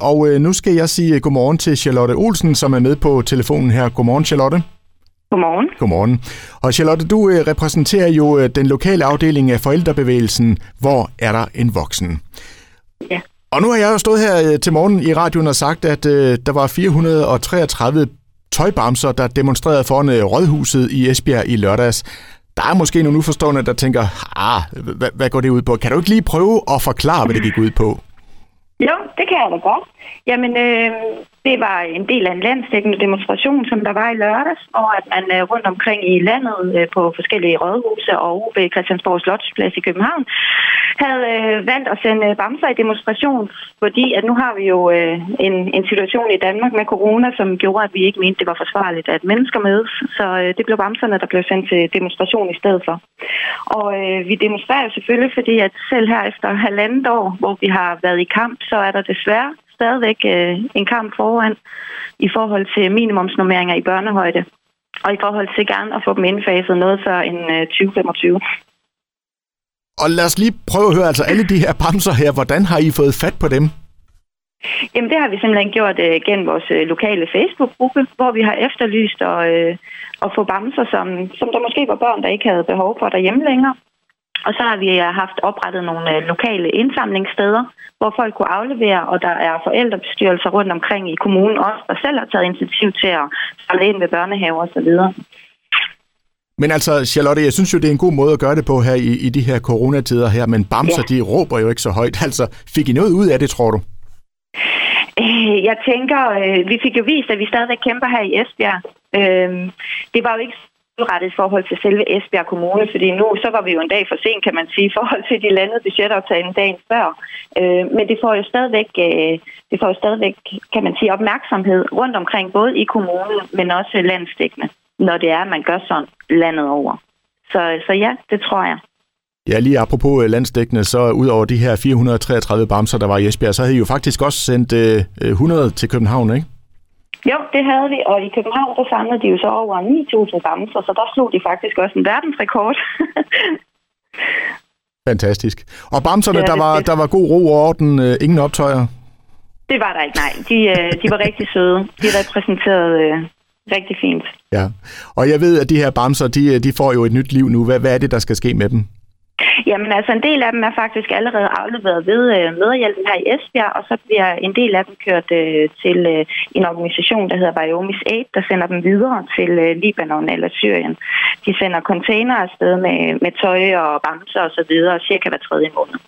Og øh, nu skal jeg sige godmorgen til Charlotte Olsen, som er med på telefonen her. Godmorgen, Charlotte. Godmorgen. Godmorgen. Og Charlotte, du øh, repræsenterer jo øh, den lokale afdeling af forældrebevægelsen. Hvor er der en voksen? Ja. Og nu har jeg jo stået her øh, til morgen i radioen og sagt, at øh, der var 433 tøjbamser, der demonstrerede foran øh, Rådhuset i Esbjerg i lørdags. Der er måske nogle uforstående, der tænker, ah, hvad, hvad går det ud på? Kan du ikke lige prøve at forklare, hvad det gik ud på? Det kan jeg da godt. Jamen, øh, det var en del af en landsdækkende demonstration, som der var i lørdags, og at man øh, rundt omkring i landet øh, på forskellige rådhuse og ved Christiansborg Slottsplads i København valgt at sende øh, bamser i demonstration, fordi at nu har vi jo øh, en, en situation i Danmark med corona, som gjorde, at vi ikke mente, det var forsvarligt, at mennesker mødes. Så øh, det blev bamserne, der blev sendt til demonstration i stedet for. Og øh, vi demonstrerer selvfølgelig, fordi at selv her efter halvandet år, hvor vi har været i kamp, så er der desværre stadigvæk øh, en kamp foran i forhold til minimumsnormeringer i børnehøjde, og i forhold til gerne at få dem indfaset noget før en øh, 2025. Og lad os lige prøve at høre, altså alle de her bamser her, hvordan har I fået fat på dem? Jamen det har vi simpelthen gjort øh, gennem vores øh, lokale Facebook-gruppe, hvor vi har efterlyst at, øh, at få bamser, som, som der måske var børn, der ikke havde behov for derhjemme længere. Og så har vi øh, haft oprettet nogle øh, lokale indsamlingssteder, hvor folk kunne aflevere, og der er forældrebestyrelser rundt omkring i kommunen også, der selv har taget initiativ til at samle ind ved børnehaver osv. Men altså, Charlotte, jeg synes jo, det er en god måde at gøre det på her i, i de her coronatider her, men bamser, ja. de råber jo ikke så højt. Altså, fik I noget ud af det, tror du? Øh, jeg tænker, vi fik jo vist, at vi stadigvæk kæmper her i Esbjerg. Det var jo ikke rettet i forhold til selve Esbjerg Kommune, fordi nu så var vi jo en dag for sent, kan man sige, i forhold til de landede budgetaftalen dagen før. Øh, men det får jo stadigvæk, øh, det får jo stadigvæk, kan man sige, opmærksomhed rundt omkring, både i kommunen, men også landsdækkende, når det er, at man gør sådan landet over. Så, så ja, det tror jeg. Ja, lige apropos øh, landsdækkende, så ud over de her 433 bamser, der var i Esbjerg, så havde I jo faktisk også sendt øh, 100 til København, ikke? Jo, det havde vi, og i København der samlede de jo så over 9.000 bamser, så der slog de faktisk også en verdensrekord. Fantastisk. Og bamserne, der var, der var god ro og orden, øh, ingen optøjer? Det var der ikke, nej. De, øh, de var rigtig søde. De repræsenterede øh, rigtig fint. Ja, og jeg ved, at de her bamser, de, de får jo et nyt liv nu. Hvad, hvad er det, der skal ske med dem? Jamen altså, en del af dem er faktisk allerede afleveret ved øh, møderhjælpen her i Esbjerg, og så bliver en del af dem kørt øh, til øh, en organisation, der hedder Biomis Aid, der sender dem videre til øh, Libanon eller Syrien. De sender container afsted med, med tøj og bamser og så videre, cirka hver tredje måned.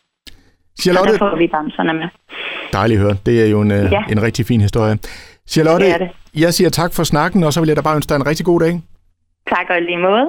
Charlotte... Og der får vi bamserne med. Dejligt at høre. Det er jo en, øh, ja. en rigtig fin historie. Charlotte, det det. jeg siger tak for snakken, og så vil jeg da bare ønske dig en rigtig god dag. Tak og lige måde.